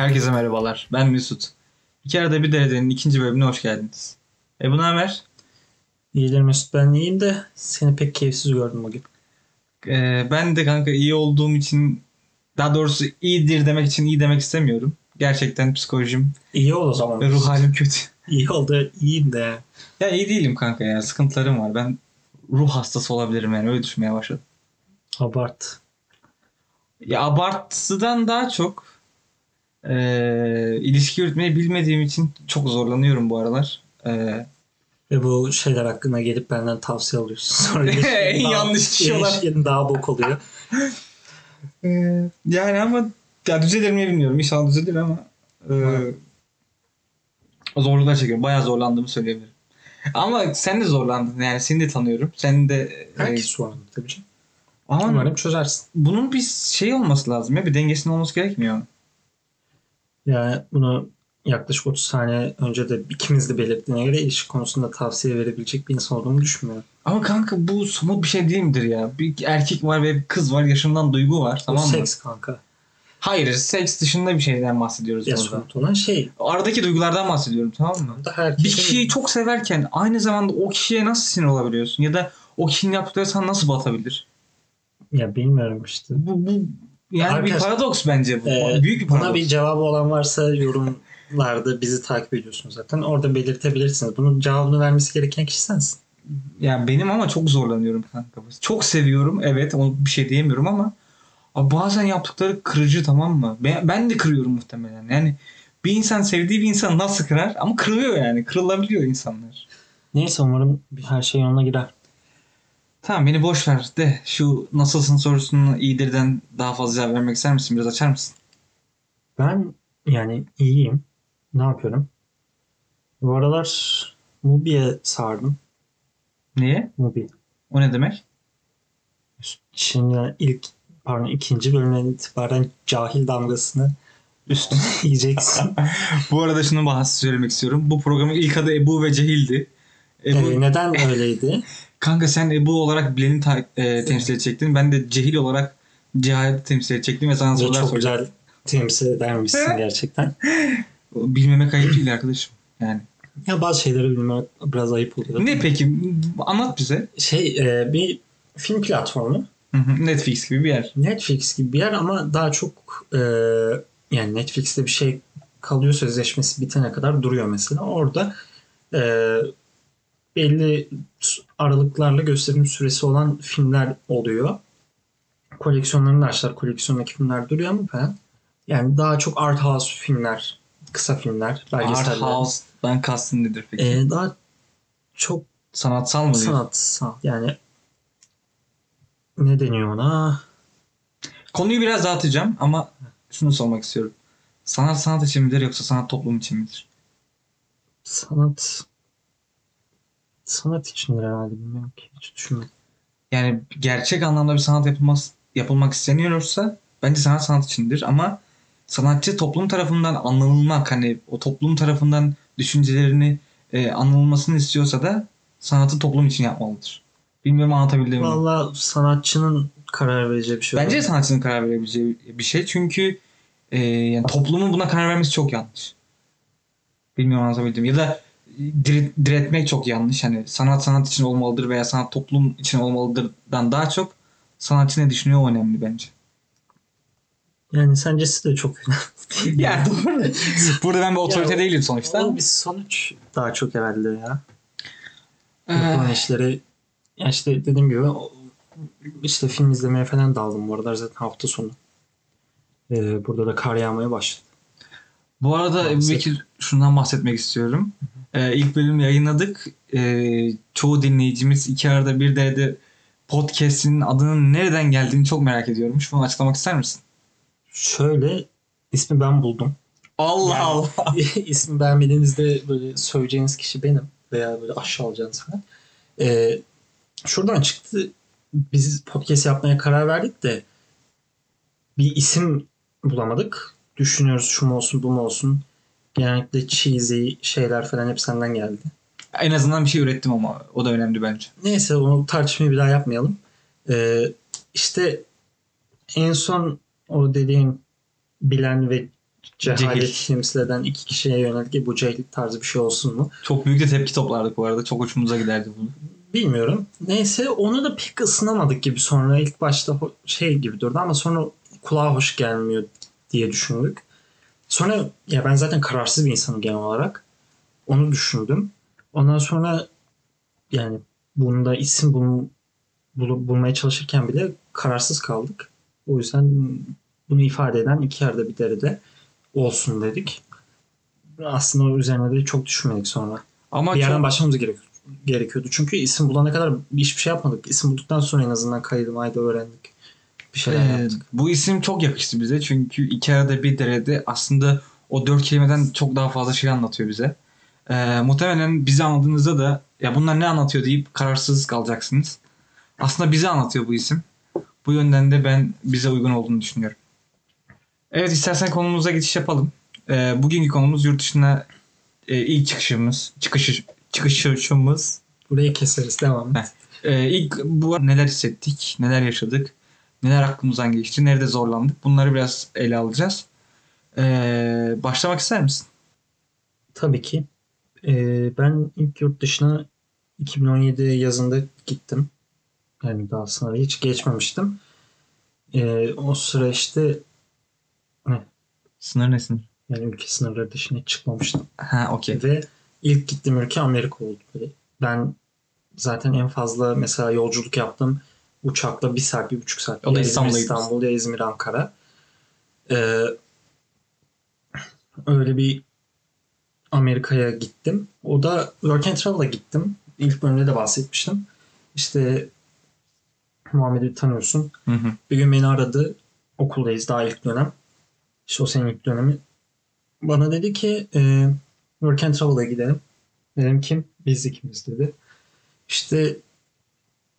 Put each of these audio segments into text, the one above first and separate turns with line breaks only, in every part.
Herkese merhabalar. Ben Mesut. İki arada bir deredenin ikinci bölümüne hoş geldiniz. E bu haber?
İyidir Mesut ben iyiyim de seni pek keyifsiz gördüm bugün.
Ee, ben de kanka iyi olduğum için daha doğrusu iyidir demek için iyi demek istemiyorum. Gerçekten psikolojim
İyi ol o zaman.
ve ruh halim kötü.
İyi ol da iyiyim de.
Ya iyi değilim kanka ya. Sıkıntılarım var. Ben ruh hastası olabilirim yani. Öyle düşünmeye başladım.
Abart.
Ya abartıdan daha çok e, ilişki yürütmeyi bilmediğim için çok zorlanıyorum bu aralar. E,
Ve bu şeyler hakkında gelip benden tavsiye alıyorsun. Sonra
En
daha-
yanlış kişi olan.
ilişkin daha bok oluyor.
e, yani ama ya düzelir mi bilmiyorum. İnşallah düzelir ama e, zorluklar çekiyorum. Bayağı zorlandığımı söyleyebilirim. Ama sen de zorlandın. Yani seni de tanıyorum. Sen de e,
Herkes sorun tabii canım.
ama
Umarım çözersin.
bunun bir şey olması lazım ya. Bir dengesinin olması gerekmiyor.
Yani bunu yaklaşık 30 saniye önce de ikimiz de belirttiğine göre ilişki konusunda tavsiye verebilecek bir insan olduğumu düşünmüyorum.
Ama kanka bu somut bir şey değil midir ya? Bir erkek var ve bir kız var. Yaşından duygu var.
Tamam
Tamam mı?
seks kanka.
Hayır. Seks dışında bir şeyden bahsediyoruz
Ya somut olan şey.
Aradaki duygulardan bahsediyorum tamam mı?
Da herkesin...
Bir kişiyi çok severken aynı zamanda o kişiye nasıl sinir olabiliyorsun? Ya da o kişinin yaptıkları sana nasıl batabilir?
Ya bilmiyorum işte.
Bu, bu yani bir
Arkadaş-
paradoks bence bu.
Ee,
Büyük bir
Buna
paradoks.
bir cevabı olan varsa yorumlarda bizi takip ediyorsunuz zaten. Orada belirtebilirsiniz. Bunun cevabını vermesi gereken kişi sensin.
Yani benim ama çok zorlanıyorum kanka. Çok seviyorum evet onu bir şey diyemiyorum ama abi bazen yaptıkları kırıcı tamam mı? Ben, ben de kırıyorum muhtemelen. Yani bir insan sevdiği bir insan nasıl kırar? Ama kırılıyor yani. Kırılabiliyor insanlar.
Neyse umarım bir- her şey yoluna girer.
Tamam beni boş ver de şu nasılsın sorusunu iyidirden daha fazla cevap vermek ister misin? Biraz açar mısın?
Ben yani iyiyim. Ne yapıyorum? Bu aralar Mubi'ye sardım.
Niye?
Mubi.
O ne demek?
Şimdi ilk pardon ikinci bölümden itibaren cahil damgasını üstüne yiyeceksin.
Bu arada şunu bahs söylemek istiyorum. Bu programın ilk adı Ebu ve Cehil'di. Ebu,
Ee, neden öyleydi?
Kanka sen Ebu olarak bileni ta- e, temsil edecektin. Ben de Cehil olarak cehaleti temsil edecektim ve sana sorular
çok
soracağım.
güzel temsil edermişsin gerçekten.
Bilmemek ayıp değil arkadaşım. Yani.
Ya bazı şeyleri bilmek biraz ayıp oluyor.
Ne peki? Anlat bize.
Şey e, bir film platformu.
Hı hı, Netflix gibi bir yer.
Netflix gibi bir yer ama daha çok e, yani Netflix'te bir şey kalıyor sözleşmesi bitene kadar duruyor mesela. Orada e, belli aralıklarla gösterim süresi olan filmler oluyor. Koleksiyonlarını da açtılar. Koleksiyondaki filmler duruyor ama falan. Yani daha çok art house filmler, kısa filmler,
Art
belgeseller.
House'dan kastın nedir peki?
E, daha çok
Sanatsal mı
sanatsal yani ne deniyor ona?
Konuyu biraz dağıtacağım ama şunu sormak istiyorum. Sanat sanat için midir yoksa sanat toplum için midir?
Sanat sanat içindir herhalde bilmiyorum ki hiç düşünmedim.
Yani gerçek anlamda bir sanat yapılmaz, yapılmak isteniyorsa bence sanat sanat içindir ama sanatçı toplum tarafından anlanılmak hani o toplum tarafından düşüncelerini e, anılmasını istiyorsa da sanatı toplum için yapmalıdır. Bilmiyorum anlatabildim mi?
Valla sanatçının karar vereceği bir şey
Bence
olabilir.
sanatçının karar verebileceği bir şey çünkü e, yani toplumun buna karar vermesi çok yanlış. Bilmiyorum anlatabildim ya da diretmek çok yanlış. Hani sanat sanat için olmalıdır veya sanat toplum için olmalıdırdan daha çok sanatçı ne düşünüyor önemli bence.
Yani sencesi de çok önemli.
Ya doğru. Burada ben bir otorite
Ya,
değilim sonuçta.
O bir sonuç daha çok herhalde ya.
Ee,
Yapılan işleri ya işte dediğim gibi işte film izlemeye falan daldım bu aralar zaten hafta sonu. Ee, burada da kar yağmaya başladı.
bu arada
Maalesef.
Şundan bahsetmek istiyorum. Ee, ilk bölüm yayınladık. Ee, çoğu dinleyicimiz iki arada bir de podcast'in adının nereden geldiğini çok merak ediyormuş. Bunu açıklamak ister misin?
Şöyle ismi ben buldum.
Allah
Yani-
Allah.
ismi beğenmediğinizde böyle söyleyeceğiniz kişi benim veya böyle aşağılayacağınız falan. Ee, şuradan çıktı. Biz podcast yapmaya karar verdik de bir isim bulamadık. Düşünüyoruz şu mu olsun bu mu olsun. Genellikle cheesy şeyler falan hep senden geldi.
En azından bir şey ürettim ama o da önemli bence.
Neyse onu tartışmayı bir daha yapmayalım. Ee, işte en son o dediğin bilen ve cehalet temsil eden iki kişiye yönelik "E, bu cehil tarzı bir şey olsun mu?
Çok büyük de tepki toplardık bu arada. Çok hoşumuza giderdi bunu.
Bilmiyorum. Neyse onu da pek ısınamadık gibi sonra ilk başta şey gibi durdu ama sonra kulağa hoş gelmiyor diye düşündük. Sonra ya ben zaten kararsız bir insanım genel olarak. Onu düşündüm. Ondan sonra yani bunda isim bul, bul- bulmaya çalışırken bile kararsız kaldık. O yüzden bunu ifade eden iki yerde bir derede olsun dedik. Aslında o üzerine de çok düşünmedik sonra
Ama
bir yerden
çok,
başlamamız gerek, gerekiyordu. Çünkü isim bulana kadar hiçbir şey yapmadık. İsim bulduktan sonra en azından kaydı mayda öğrendik. Bir şeyler
e,
yaptık.
bu isim çok yakıştı bize. Çünkü iki arada bir derede aslında o dört kelimeden çok daha fazla şey anlatıyor bize. E, muhtemelen bizi anladığınızda da ya bunlar ne anlatıyor deyip kararsız kalacaksınız. Aslında bizi anlatıyor bu isim. Bu yönden de ben bize uygun olduğunu düşünüyorum. Evet istersen konumuza geçiş yapalım. E, bugünkü konumuz yurt dışına e, ilk çıkışımız, çıkış çıkışımız.
Burayı keseriz. Devam et.
Heh. E, ilk bu neler hissettik, neler yaşadık, neler aklımızdan geçti, nerede zorlandık bunları biraz ele alacağız. E, başlamak ister misin?
Tabii ki. Ee, ben ilk yurt dışına 2017 yazında gittim. Yani daha sınavı hiç geçmemiştim. Ee, o süreçte
Sınır ne sınır?
yani ülke sınırları dışına çıkmamıştım.
Ha okey.
Ve ilk gittiğim ülke Amerika oldu. Ben zaten en fazla mesela yolculuk yaptım. Uçakla bir saat, bir buçuk saat.
O da
İzmir, İstanbul ya İzmir, Ankara. Ee, öyle bir Amerika'ya gittim. O da Work and Travel'a gittim. İlk bölümde de bahsetmiştim. İşte Muhammed'i tanıyorsun.
Hı hı.
Bir gün beni aradı. Okuldayız daha ilk dönem. İşte o senin ilk dönemi. Bana dedi ki e, Work and Travel'a gidelim. Dedim kim? Biz ikimiz dedi. İşte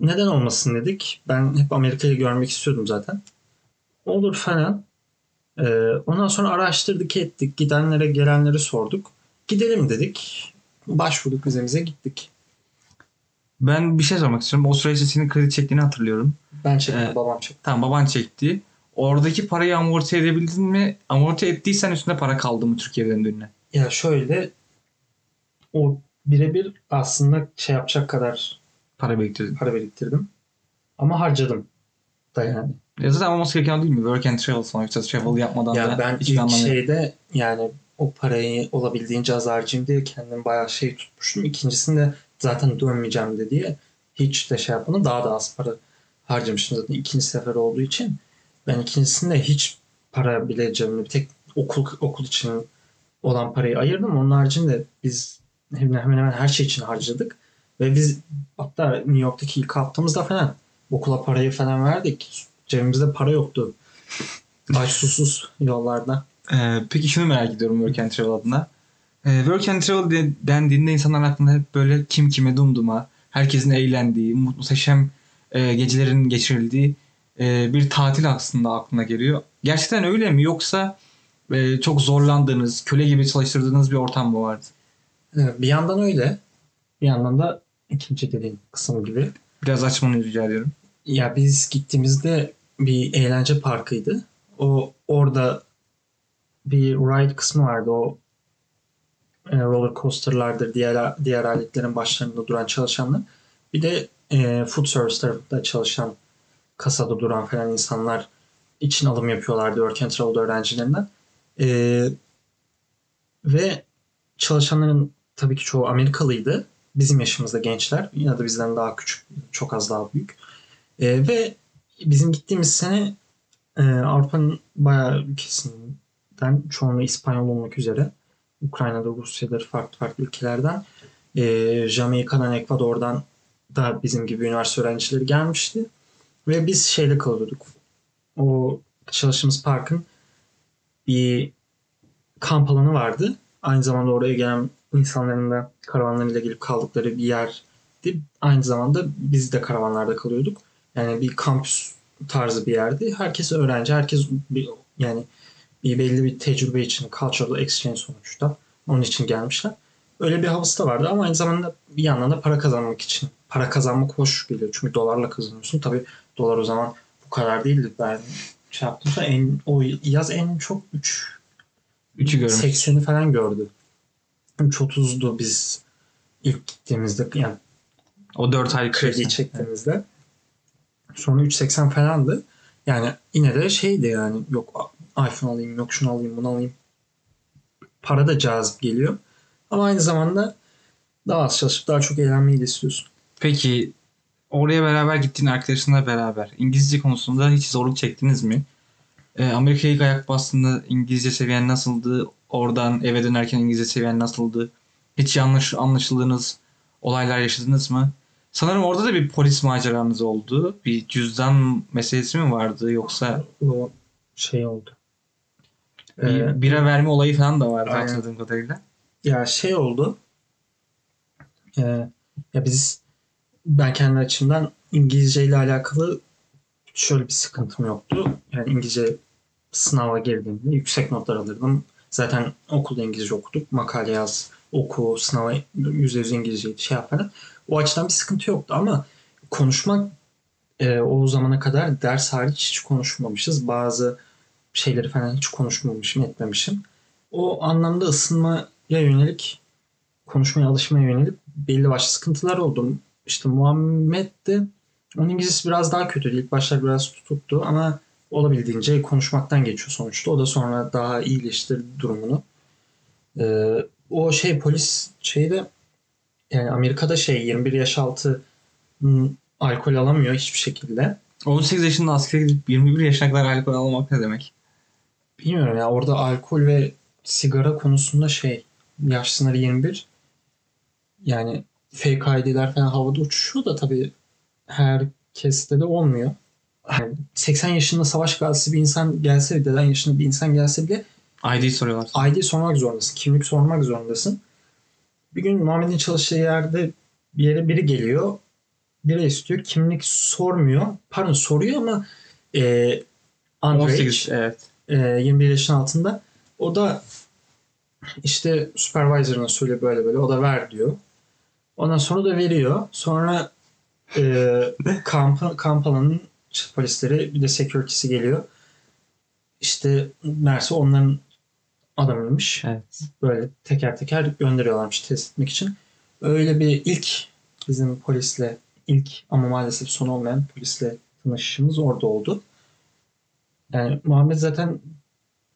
neden olmasın dedik. Ben hep Amerika'yı görmek istiyordum zaten. Olur falan. E, ondan sonra araştırdık ettik. Gidenlere gelenleri sorduk. Gidelim dedik. Başvurduk vizemize gittik.
Ben bir şey sormak istiyorum. O süreçte senin kredi çektiğini hatırlıyorum.
Ben çektim
Evet.
babam çekti.
Tamam baban çekti. Oradaki parayı amorti edebildin mi? Amorti ettiysen üstünde para kaldı mı Türkiye'ye döndüğünde?
Ya şöyle o birebir aslında şey yapacak kadar
Para biriktirdin.
para biriktirdim. Ama harcadım da yani.
Ya zaten olması gereken değil mi? Work and travel sonuçta travel yapmadan
Ya
da
ben ilk
anlamı
şeyde yani o parayı olabildiğince az harcayayım diye kendim bayağı şey tutmuştum. İkincisinde zaten dönmeyeceğim de diye hiç de şey yapmadım. Daha da az para harcamıştım zaten ikinci sefer olduğu için. Ben ikincisinde hiç para bile cebimde bir tek okul okul için olan parayı ayırdım. Onun haricinde biz hemen hemen her şey için harcadık. Ve biz hatta New York'taki ilk haftamızda falan okula parayı falan verdik. Cebimizde para yoktu. Aç susuz yollarda.
Ee, peki şunu merak ediyorum Work and Travel adına. Ee, work and Travel de- dendiğinde insanlar aklında hep böyle kim kime dumduma, herkesin eğlendiği, muhteşem e, gecelerin geçirildiği e, bir tatil aslında aklına geliyor. Gerçekten öyle mi yoksa e, çok zorlandığınız, köle gibi çalıştırdığınız bir ortam mı vardı?
Bir yandan öyle. Bir yandan da ikinci dediğin kısım gibi.
Biraz açmanı rica ediyorum.
Ya biz gittiğimizde bir eğlence parkıydı. O orada bir ride kısmı vardı. O e, roller coaster'lardır, diğer diğer aletlerin başlarında duran çalışanlar. Bir de e, food service tarafında çalışan kasada duran falan insanlar için alım yapıyorlardı Work and Travel öğrencilerinden. E, ve çalışanların tabii ki çoğu Amerikalıydı. Bizim yaşımızda gençler. Ya da bizden daha küçük, çok az daha büyük. E, ve bizim gittiğimiz sene e, Avrupa'nın bayağı ülkesinden çoğunluğu İspanyol olmak üzere Ukrayna'da, Rusya'dır, farklı farklı ülkelerden e, Jamaika'dan, Ekvador'dan da bizim gibi üniversite öğrencileri gelmişti. Ve biz şeyde kalıyorduk. O çalıştığımız parkın bir kamp alanı vardı. Aynı zamanda oraya gelen insanların da karavanlarıyla gelip kaldıkları bir yerdi. Aynı zamanda biz de karavanlarda kalıyorduk. Yani bir kampüs tarzı bir yerdi. Herkes öğrenci, herkes bir, yani bir belli bir tecrübe için cultural exchange sonuçta. Onun için gelmişler. Öyle bir havası da vardı ama aynı zamanda bir yandan da para kazanmak için. Para kazanmak hoş geliyor. Çünkü dolarla kazanıyorsun. Tabii dolar o zaman bu kadar değildi. Ben şey yaptım en o yaz en çok 3
3'ü görmüş.
80'i falan gördü. 3.30'du biz ilk gittiğimizde yani
O 4 aylık
krediyi çektiğimizde. Sonra 3.80 falandı. Yani yine de şeydi yani yok iPhone alayım yok şunu alayım bunu alayım. Para da cazip geliyor. Ama aynı zamanda daha az çalışıp daha çok eğlenmeyi de istiyorsun.
Peki oraya beraber gittiğin arkadaşınla beraber İngilizce konusunda hiç zorluk çektiniz mi? Ee, Amerika'ya ilk ayak bastığında İngilizce seviyen nasıldı? Oradan eve dönerken İngilizce seviyen nasıldı? Hiç yanlış anlaşıldığınız olaylar yaşadınız mı? Sanırım orada da bir polis maceranız oldu. Bir cüzdan meselesi mi vardı yoksa
O şey oldu. Ee,
bir bira verme olayı falan da vardı
Aynen.
hatırladığım kadarıyla.
ya şey oldu. Ee, ya biz ben kendi açımdan İngilizce ile alakalı şöyle bir sıkıntım yoktu. Yani İngilizce sınava girdiğimde yüksek notlar alırdım. Zaten okulda İngilizce okuduk. Makale yaz, oku, sınava yüzde yüz İngilizceydi şey yap falan. O açıdan bir sıkıntı yoktu ama konuşmak e, o zamana kadar ders hariç hiç konuşmamışız. Bazı şeyleri falan hiç konuşmamışım, etmemişim. O anlamda ısınmaya yönelik, konuşmaya alışmaya yönelik belli başlı sıkıntılar oldu. İşte Muhammed de onun İngilizcesi biraz daha kötüydü. İlk başlar biraz tutuktu ama olabildiğince konuşmaktan geçiyor sonuçta. O da sonra daha iyileştirdi durumunu. Ee, o şey polis şeyde yani Amerika'da şey 21 yaş altı hmm, alkol alamıyor hiçbir şekilde.
18 yaşında askere gidip 21 yaşına kadar alkol almak ne demek?
Bilmiyorum ya orada alkol ve sigara konusunda şey yaş sınırı 21. Yani fake ID'ler falan havada uçuşuyor da tabii herkeste de olmuyor. Yani 80 yaşında savaş gazisi bir insan gelse bile, deden yaşında bir insan gelse bile
ID soruyorlar.
ID sormak zorundasın. Kimlik sormak zorundasın. Bir gün Muhammed'in çalıştığı yerde bir yere biri geliyor. Biri istiyor. Kimlik sormuyor. Pardon soruyor ama e, underage.
18 evet.
e, 21 yaşın altında. O da işte supervisor'ına söyle böyle böyle. O da ver diyor. Ondan sonra da veriyor. Sonra e, kamp, kamp alanının işte polisleri bir de security'si geliyor. İşte meğerse onların adamıymış.
Evet.
Böyle teker teker gönderiyorlarmış test etmek için. Öyle bir ilk bizim polisle ilk ama maalesef son olmayan polisle tanışışımız orada oldu. Yani Muhammed zaten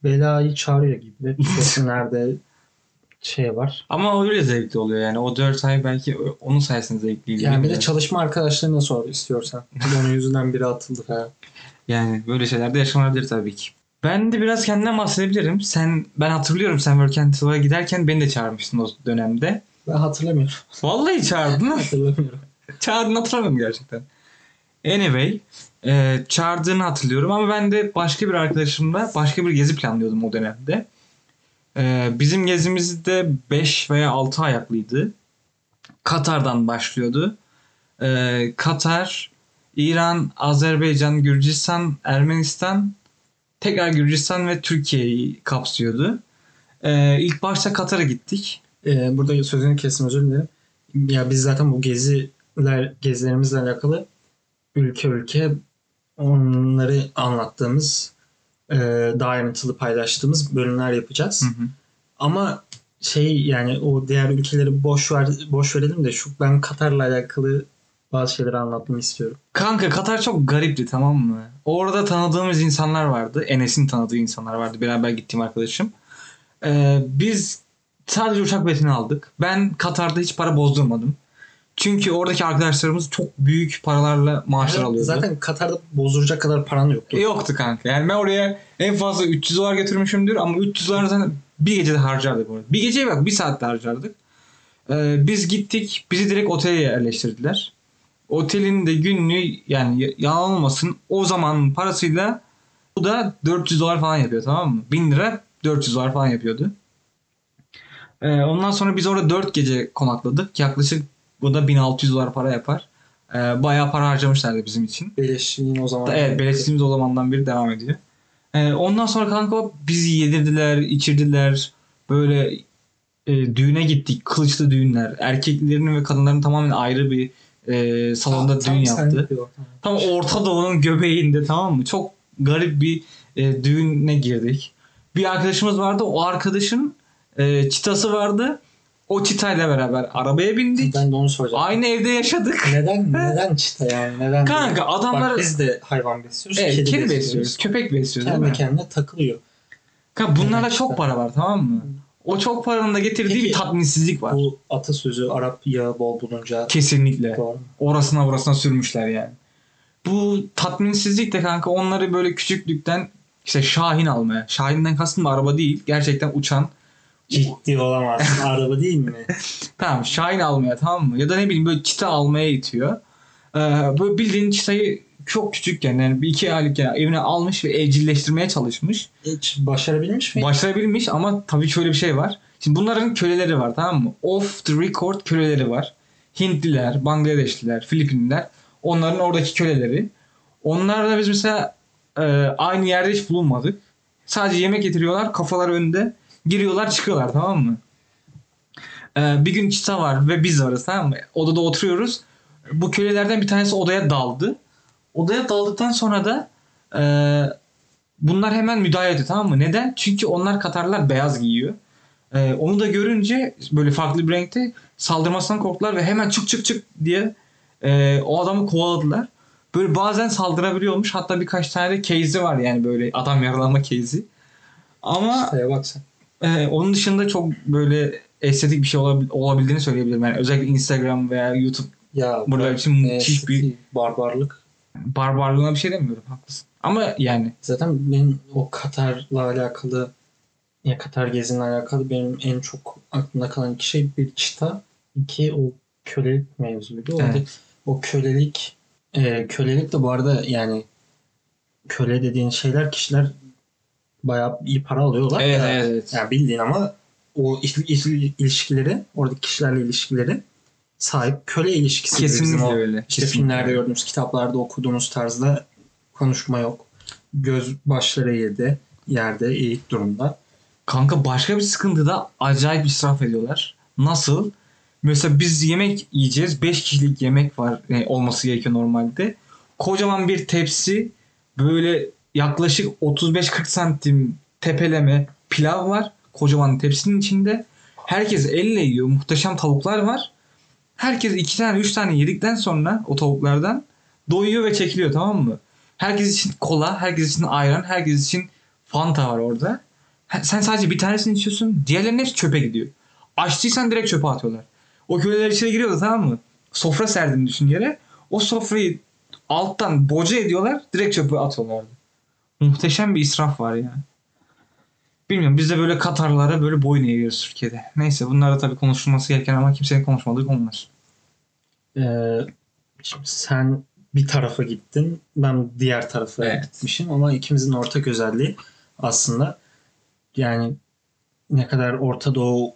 belayı çağırıyor gibi. Resimlerde şey var.
Ama öyle zevkli oluyor yani. O 4 ay belki onun sayesinde zevkliydi.
Yani bir de çalışma arkadaşlarına sor istiyorsan. Onun yüzünden biri atıldı falan.
Yani böyle şeyler de yaşanabilir tabii ki. Ben de biraz kendimden bahsedebilirim. Sen ben hatırlıyorum sen Work and Travel'a giderken beni de çağırmıştın o dönemde.
Ben hatırlamıyorum.
Vallahi çağırdın.
hatırlamıyorum.
Çağırdığını hatırlamıyorum gerçekten. Anyway, e, çağırdığını hatırlıyorum ama ben de başka bir arkadaşımla başka bir gezi planlıyordum o dönemde. E, bizim gezimiz de 5 veya 6 ayaklıydı. Katar'dan başlıyordu. E, Katar, İran, Azerbaycan, Gürcistan, Ermenistan, tekrar Gürcistan ve Türkiye'yi kapsıyordu. E, ilk başta Katar'a gittik.
Ee, burada sözünü kestim özür dilerim. Ya biz zaten bu geziler gezilerimizle alakalı ülke ülke onları anlattığımız e, daha ayrıntılı paylaştığımız bölümler yapacağız.
Hı hı.
Ama şey yani o diğer ülkeleri boş ver boş verelim de şu ben Katar'la alakalı bazı şeyleri anlatmamı istiyorum.
Kanka Katar çok garipti tamam mı? Orada tanıdığımız insanlar vardı. Enes'in tanıdığı insanlar vardı. Beraber gittiğim arkadaşım. Ee, biz sadece uçak biletini aldık. Ben Katar'da hiç para bozdurmadım. Çünkü oradaki arkadaşlarımız çok büyük paralarla maaşlar
Yani
alıyordu.
Zaten Katar'da bozduracak kadar paran yoktu.
E, Yoktu kanka. Yani ben oraya en fazla 300 dolar götürmüşümdür ama 300 dolar zaten bir gecede harcardık orada. Bir geceye bak bir saatte harcardık. Ee, biz gittik. Bizi direkt otele yerleştirdiler. Otelin de günlüğü yani yalan olmasın o zaman parasıyla bu da 400 dolar falan yapıyor tamam mı? 1000 lira 400 dolar falan yapıyordu. Ee, ondan sonra biz orada 4 gece konakladık. Yaklaşık bu da 1600 dolar para yapar. Ee, bayağı para harcamışlardı bizim için.
Beleşliğin o zaman.
Evet beleştiğimiz o zamandan beri devam ediyor. Ee, ondan sonra kanka bizi yedirdiler, içirdiler. Böyle e, düğüne gittik. Kılıçlı düğünler. Erkeklerin ve kadınların tamamen ayrı bir e, salonda
Tam-
düğün
tam
yaptı. Tam Orta Doğu'nun göbeğinde tamam mı? Çok garip bir e, düğüne girdik. Bir arkadaşımız vardı. O arkadaşın e, çitası vardı. O çitayla beraber arabaya bindik.
Ben de onu soracağım.
Aynı evde yaşadık.
Neden neden çita yani? Neden?
Kanka adamlar
Bak biz de hayvan besliyoruz.
evet,
kedi,
kedi,
besliyoruz.
besliyoruz. Köpek besliyoruz
Kendi kendine takılıyor.
Kanka bunlarda çok
işte.
para var tamam mı? O çok paranın da getirdiği
Peki,
bir tatminsizlik var.
Bu atasözü Arap yağı bol bulunca
Kesinlikle.
doğru.
Orasına burasına sürmüşler yani. Bu tatminsizlik de kanka onları böyle küçüklükten işte Şahin almaya. Şahin'den kastım araba değil. Gerçekten uçan.
Ciddi olamazsın. Araba değil mi?
Tamam Şahin almaya tamam mı? Ya da ne bileyim böyle çita almaya itiyor. Ee, böyle bildiğin çitayı çok küçükken yani bir iki aylıkken evine almış ve evcilleştirmeye çalışmış.
Hiç başarabilmiş mi?
Başarabilmiş ama tabii şöyle bir şey var. Şimdi bunların köleleri var tamam mı? Off the record köleleri var. Hintliler, Bangladeşliler, Filipinliler. Onların oradaki köleleri. Onlarla biz mesela e, aynı yerde hiç bulunmadık. Sadece yemek getiriyorlar. Kafalar önde. Giriyorlar çıkıyorlar tamam mı? E, bir gün Çita var ve biz varız tamam mı? Odada oturuyoruz. Bu kölelerden bir tanesi odaya daldı. Odaya daldıktan sonra da e, bunlar hemen müdahale ediyor tamam mı? Neden? Çünkü onlar Katarlılar beyaz giyiyor. Ee, onu da görünce böyle farklı bir renkte saldırmasından korktular ve hemen çık çık çık diye e, o adamı kovaladılar. Böyle bazen saldırabiliyormuş. Hatta birkaç tane de case'i var yani böyle adam yaralanma case'i. Ama
Çitaya bak sen.
e, onun dışında çok böyle estetik bir şey olabil- olabildiğini söyleyebilirim. Yani özellikle Instagram veya YouTube
Ya
Buralar
bak,
için müthiş bir-
barbarlık.
barbarlığına bir şey demiyorum. Haklısın. Ama yani
Zaten benim o Katar'la alakalı ya Katar gezinle alakalı benim en çok aklımda kalan iki şey bir çita, iki o kölelik mevzuydu. Orada
Evet.
o kölelik e, kölelik de bu arada yani köle dediğin şeyler kişiler bayağı iyi para alıyorlar.
evet
ya.
evet.
Yani bildiğin ama o il- il- ilişkileri, oradaki kişilerle ilişkileri sahip köle ilişkisi. gibi bizim
Kesinlikle
o
öyle.
işte
Kesinlikle
filmlerde gördüğümüz, kitaplarda okuduğumuz tarzda konuşma yok. Göz başları yerde, yerde eğik durumda.
Kanka başka bir sıkıntı da acayip israf ediyorlar. Nasıl? Mesela biz yemek yiyeceğiz. 5 kişilik yemek var yani olması gerekiyor normalde. Kocaman bir tepsi böyle yaklaşık 35-40 santim tepeleme pilav var. Kocaman tepsinin içinde. Herkes elle yiyor. Muhteşem tavuklar var. Herkes 2 tane 3 tane yedikten sonra o tavuklardan doyuyor ve çekiliyor tamam mı? Herkes için kola, herkes için ayran, herkes için Fanta var orada. Sen sadece bir tanesini içiyorsun. Diğerlerinin hepsi çöpe gidiyor. Açtıysan direkt çöpe atıyorlar. O köleler içeri giriyordu tamam mı? Sofra serdiğini düşün yere. O sofrayı alttan boca ediyorlar. Direkt çöpe atıyorlardı. Muhteşem bir israf var ya. Bilmiyorum biz de böyle Katarlara böyle boyun eğiyoruz Türkiye'de. Neyse bunlar da tabii konuşulması gereken ama kimsenin konuşmadığı konular.
Ee, şimdi sen bir tarafa gittin, ben diğer tarafa
Evet.
gitmişim ama ikimizin ortak özelliği aslında yani ne kadar Orta Doğu'ya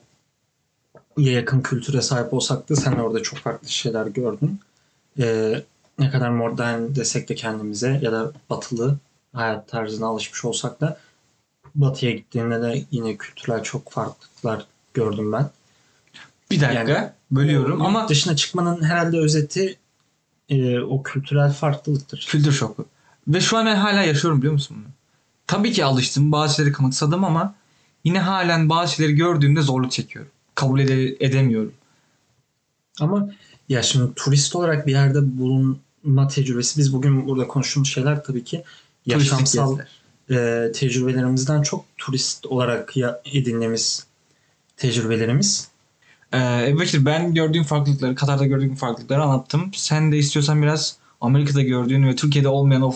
yakın kültüre sahip olsak da sen orada çok farklı şeyler gördün. Ee, ne kadar modern desek de kendimize ya da batılı hayat tarzına alışmış olsak da batıya gittiğinde de yine kültürel çok farklılıklar gördüm ben.
Bir dakika
Yani-
bölüyorum ama
dışına çıkmanın herhalde özeti e, o kültürel farklılıktır.
kültür şoku. Ve şu an ben hala yaşıyorum biliyor musun bunu? Tabii ki alıştım bazı şeyleri kanıksadım ama yine halen bazı şeyleri gördüğümde zorluk çekiyorum. Kabul ede- edemiyorum.
Ama ya şimdi turist olarak bir yerde bulunma tecrübesi biz bugün burada konuştuğumuz şeyler tabii ki yaşamsal e, tecrübelerimizden çok turist olarak ya, edindiğimiz tecrübelerimiz.
Ee, Bekir ben gördüğüm farklılıkları, Katar'da gördüğüm farklılıkları anlattım. Sen de istiyorsan biraz Amerika'da gördüğün ve Türkiye'de olmayan o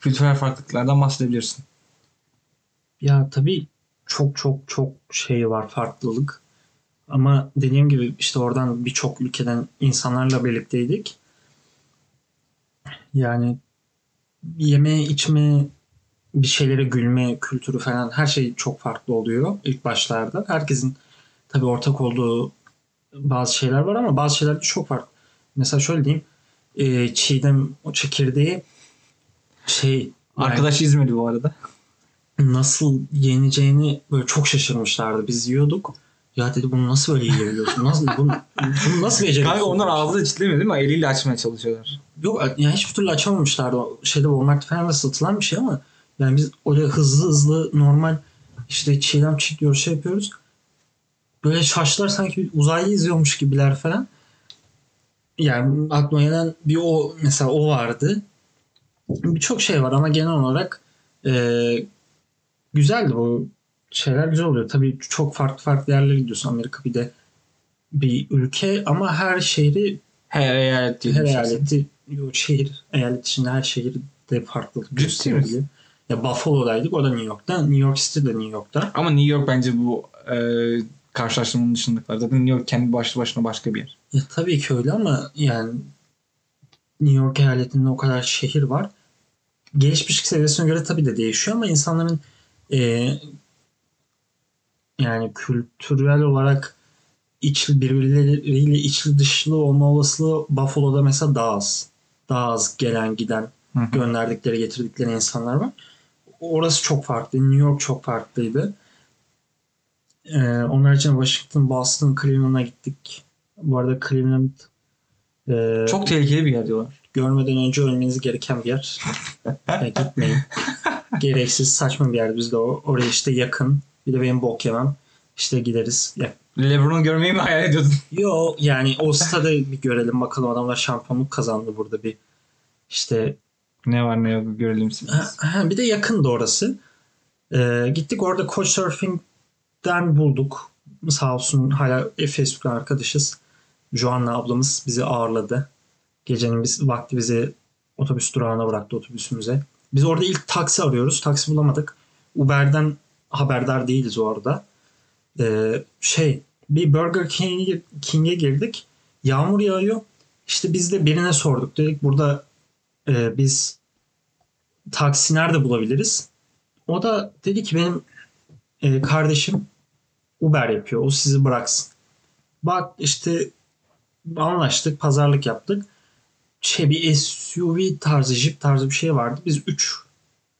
kültürel farklılıklardan bahsedebilirsin.
Ya tabii çok çok çok şey var farklılık. Ama dediğim gibi işte oradan birçok ülkeden insanlarla birlikteydik. Yani yeme içme bir şeylere gülme kültürü falan her şey çok farklı oluyor ilk başlarda. Herkesin tabii ortak olduğu bazı şeyler var ama bazı şeyler de çok farklı. Mesela şöyle diyeyim. E, çiğdem o çekirdeği şey yani-
Arkadaş İzmirli bu arada.
nasıl yeneceğini böyle çok şaşırmışlardı. Biz yiyorduk. Ya dedi bunu nasıl böyle yiyebiliyorsun? Nasıl bunu, bunu nasıl beceriyorsun?
Kanka onlar ağzı çitlemiyor değil mi? Eliyle açmaya çalışıyorlar.
Yok yani hiçbir türlü açamamışlardı. O şeyde Walmart falan satılan bir şey ama yani biz öyle hızlı hızlı normal işte çiğdem çitliyoruz şey yapıyoruz. Böyle şaşlar sanki uzaylı izliyormuş gibiler falan. Yani aklıma gelen bir o mesela o vardı. Birçok şey var ama genel olarak e, güzeldi bu şeyler güzel oluyor. Tabii çok farklı farklı yerlere gidiyorsun. Amerika bir de bir ülke ama her şehri
Her eyalet değil.
her eyaleti yok, şehir eyalet içinde her şehir de farklılık gösteriyor. Ya Buffalo'daydık o da New York'ta. New York City de New York'ta.
Ama New York bence bu e, karşılaştırmanın dışındakiler. Zaten New York kendi başlı başına başka bir yer.
Ya tabii ki öyle ama yani New York eyaletinde o kadar şehir var. Gelişmişlik seviyesine göre tabii de değişiyor ama insanların e, yani kültürel olarak içli birbirleriyle içli dışlı olma olasılığı Buffalo'da mesela daha az. Daha az gelen giden
Hı hı.
gönderdikleri getirdikleri insanlar var. Orası çok farklı. New York çok farklıydı. Ee, onlar için Washington, Boston, Cleveland'a gittik. Bu arada Cleveland e,
Çok tehlikeli bir yer diyorlar.
görmeden önce ölmeniz gereken bir yer. Yani gitmeyin. Gereksiz saçma bir yer. Biz de o, oraya işte yakın. Bir de benim bok yemem. İşte gideriz. Ya,
Lebron'u görmeyi mi hayal ediyordun?
yo yani o stadı bir görelim bakalım adamlar şampiyonluk kazandı burada bir işte
Ne var ne yok görelim siz.
Bir de yakındı orası. Ee, gittik orada Couchsurfing'den bulduk. Sağ olsun hala Facebook'ta arkadaşız. Joanna ablamız bizi ağırladı. Gecenin biz, vakti bizi otobüs durağına bıraktı otobüsümüze. Biz orada ilk taksi arıyoruz. Taksi bulamadık. Uber'den haberdar değiliz orada. Ee, şey bir Burger King'e King'e girdik. Yağmur yağıyor. İşte biz de birine sorduk. Dedik burada e, biz taksi nerede bulabiliriz? O da dedi ki benim e, kardeşim Uber yapıyor. O sizi bıraksın. Bak işte anlaştık, pazarlık yaptık. Şey bir SUV tarzı, Jeep tarzı bir şey vardı. Biz 3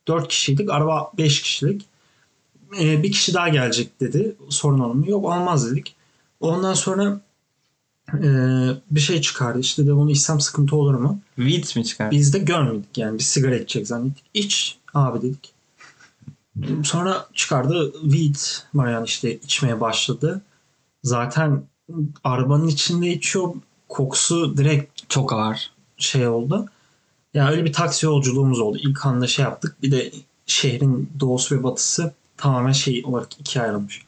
4 kişiydik. Araba 5 kişilik. E, bir kişi daha gelecek dedi. Sorun olur mu? Yok olmaz dedik. Ondan sonra e, bir şey çıkardı. İşte de bunu içsem sıkıntı olur mu?
Weeds mi çıkar?
Biz de görmedik yani. Bir sigara içecek zannettik. İç abi dedik. Sonra çıkardı weed var yani işte içmeye başladı. Zaten arabanın içinde içiyor. Kokusu direkt
Çok ağır.
şey oldu. Yani öyle bir taksi yolculuğumuz oldu. İlk anda şey yaptık. Bir de şehrin doğusu ve batısı tamamen şey olarak ikiye ayrılmış.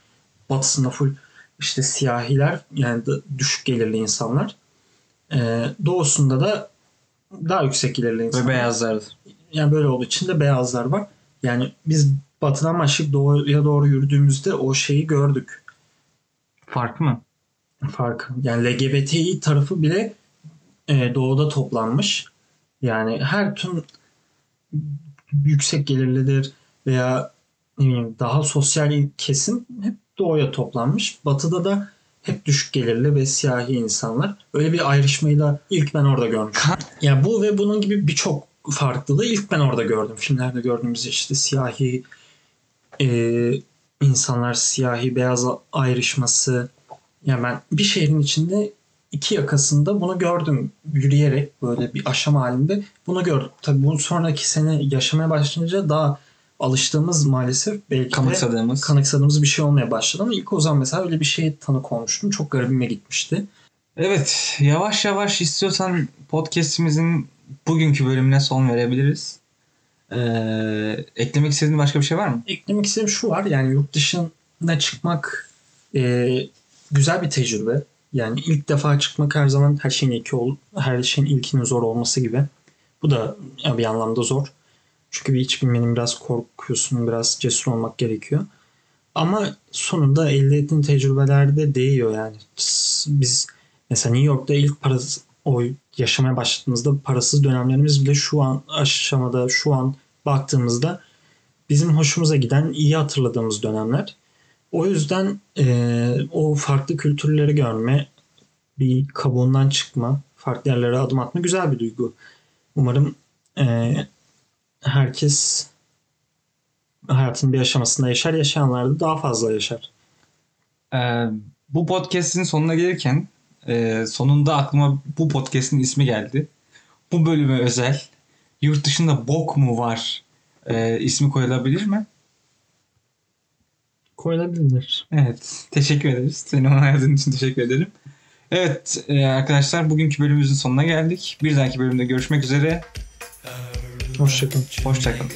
Batısında full işte siyahiler yani düşük gelirli insanlar. Ee, doğusunda da daha yüksek gelirli
Ve
insanlar.
beyazlardı.
Yani böyle olduğu için de beyazlar var. Yani biz batıdan başlayıp doğuya doğru yürüdüğümüzde o şeyi gördük.
Fark mı?
Farkı. Yani LGBTİ tarafı bile e, doğuda toplanmış. Yani her tüm yüksek gelirlidir veya daha sosyal kesim hep doğuya toplanmış. Batıda da hep düşük gelirli ve siyahi insanlar. Öyle bir ayrışmayı da ilk ben orada görmüştüm. Yani bu ve bunun gibi birçok farklılığı ilk ben orada gördüm. Filmlerde gördüğümüz işte siyahi e, insanlar, siyahi beyaz ayrışması. Yani ben bir şehrin içinde iki yakasında bunu gördüm. Yürüyerek böyle bir aşama halinde bunu gördüm. Tabii bu sonraki sene yaşamaya başlayınca daha alıştığımız maalesef belki de
Kanıksadığımız.
kanıksadığımız bir şey olmaya başladı ama ilk o zaman mesela öyle bir şeye tanık olmuştum. Çok garibime gitmişti.
Evet, yavaş yavaş istiyorsan podcast'imizin bugünkü bölümüne son verebiliriz. Ee, eklemek istediğin başka bir şey var mı?
Eklemek istediğim şu var yani yurt dışına çıkmak e, güzel bir tecrübe. Yani ilk defa çıkmak her zaman her şeyin ilki ol, her şeyin ilkinin zor olması gibi. Bu da bir anlamda zor. Çünkü bir hiç bilmenin biraz korkuyorsun, biraz cesur olmak gerekiyor. Ama sonunda elde ettiğin tecrübeler de değiyor yani. Biz mesela New York'ta ilk parası o yaşamaya başladığımızda parasız dönemlerimiz bile şu an aşamada şu an baktığımızda bizim hoşumuza giden iyi hatırladığımız dönemler. O yüzden e, o farklı kültürleri görme, bir kabuğundan çıkma, farklı yerlere adım atma güzel bir duygu. Umarım e, herkes hayatın bir aşamasında yaşar, yaşayanlar da daha fazla yaşar.
Ee, bu podcast'in sonuna gelirken e, sonunda aklıma bu podcast'in ismi geldi. Bu bölüme özel yurt dışında bok mu var e, ismi koyulabilir mi?
koyulabilir.
Evet. Teşekkür ederiz. Seni ona yazdığın için teşekkür ederim. Evet e, arkadaşlar bugünkü bölümümüzün sonuna geldik. Bir dahaki bölümde görüşmek üzere.
Poszczekam. Poszczekam.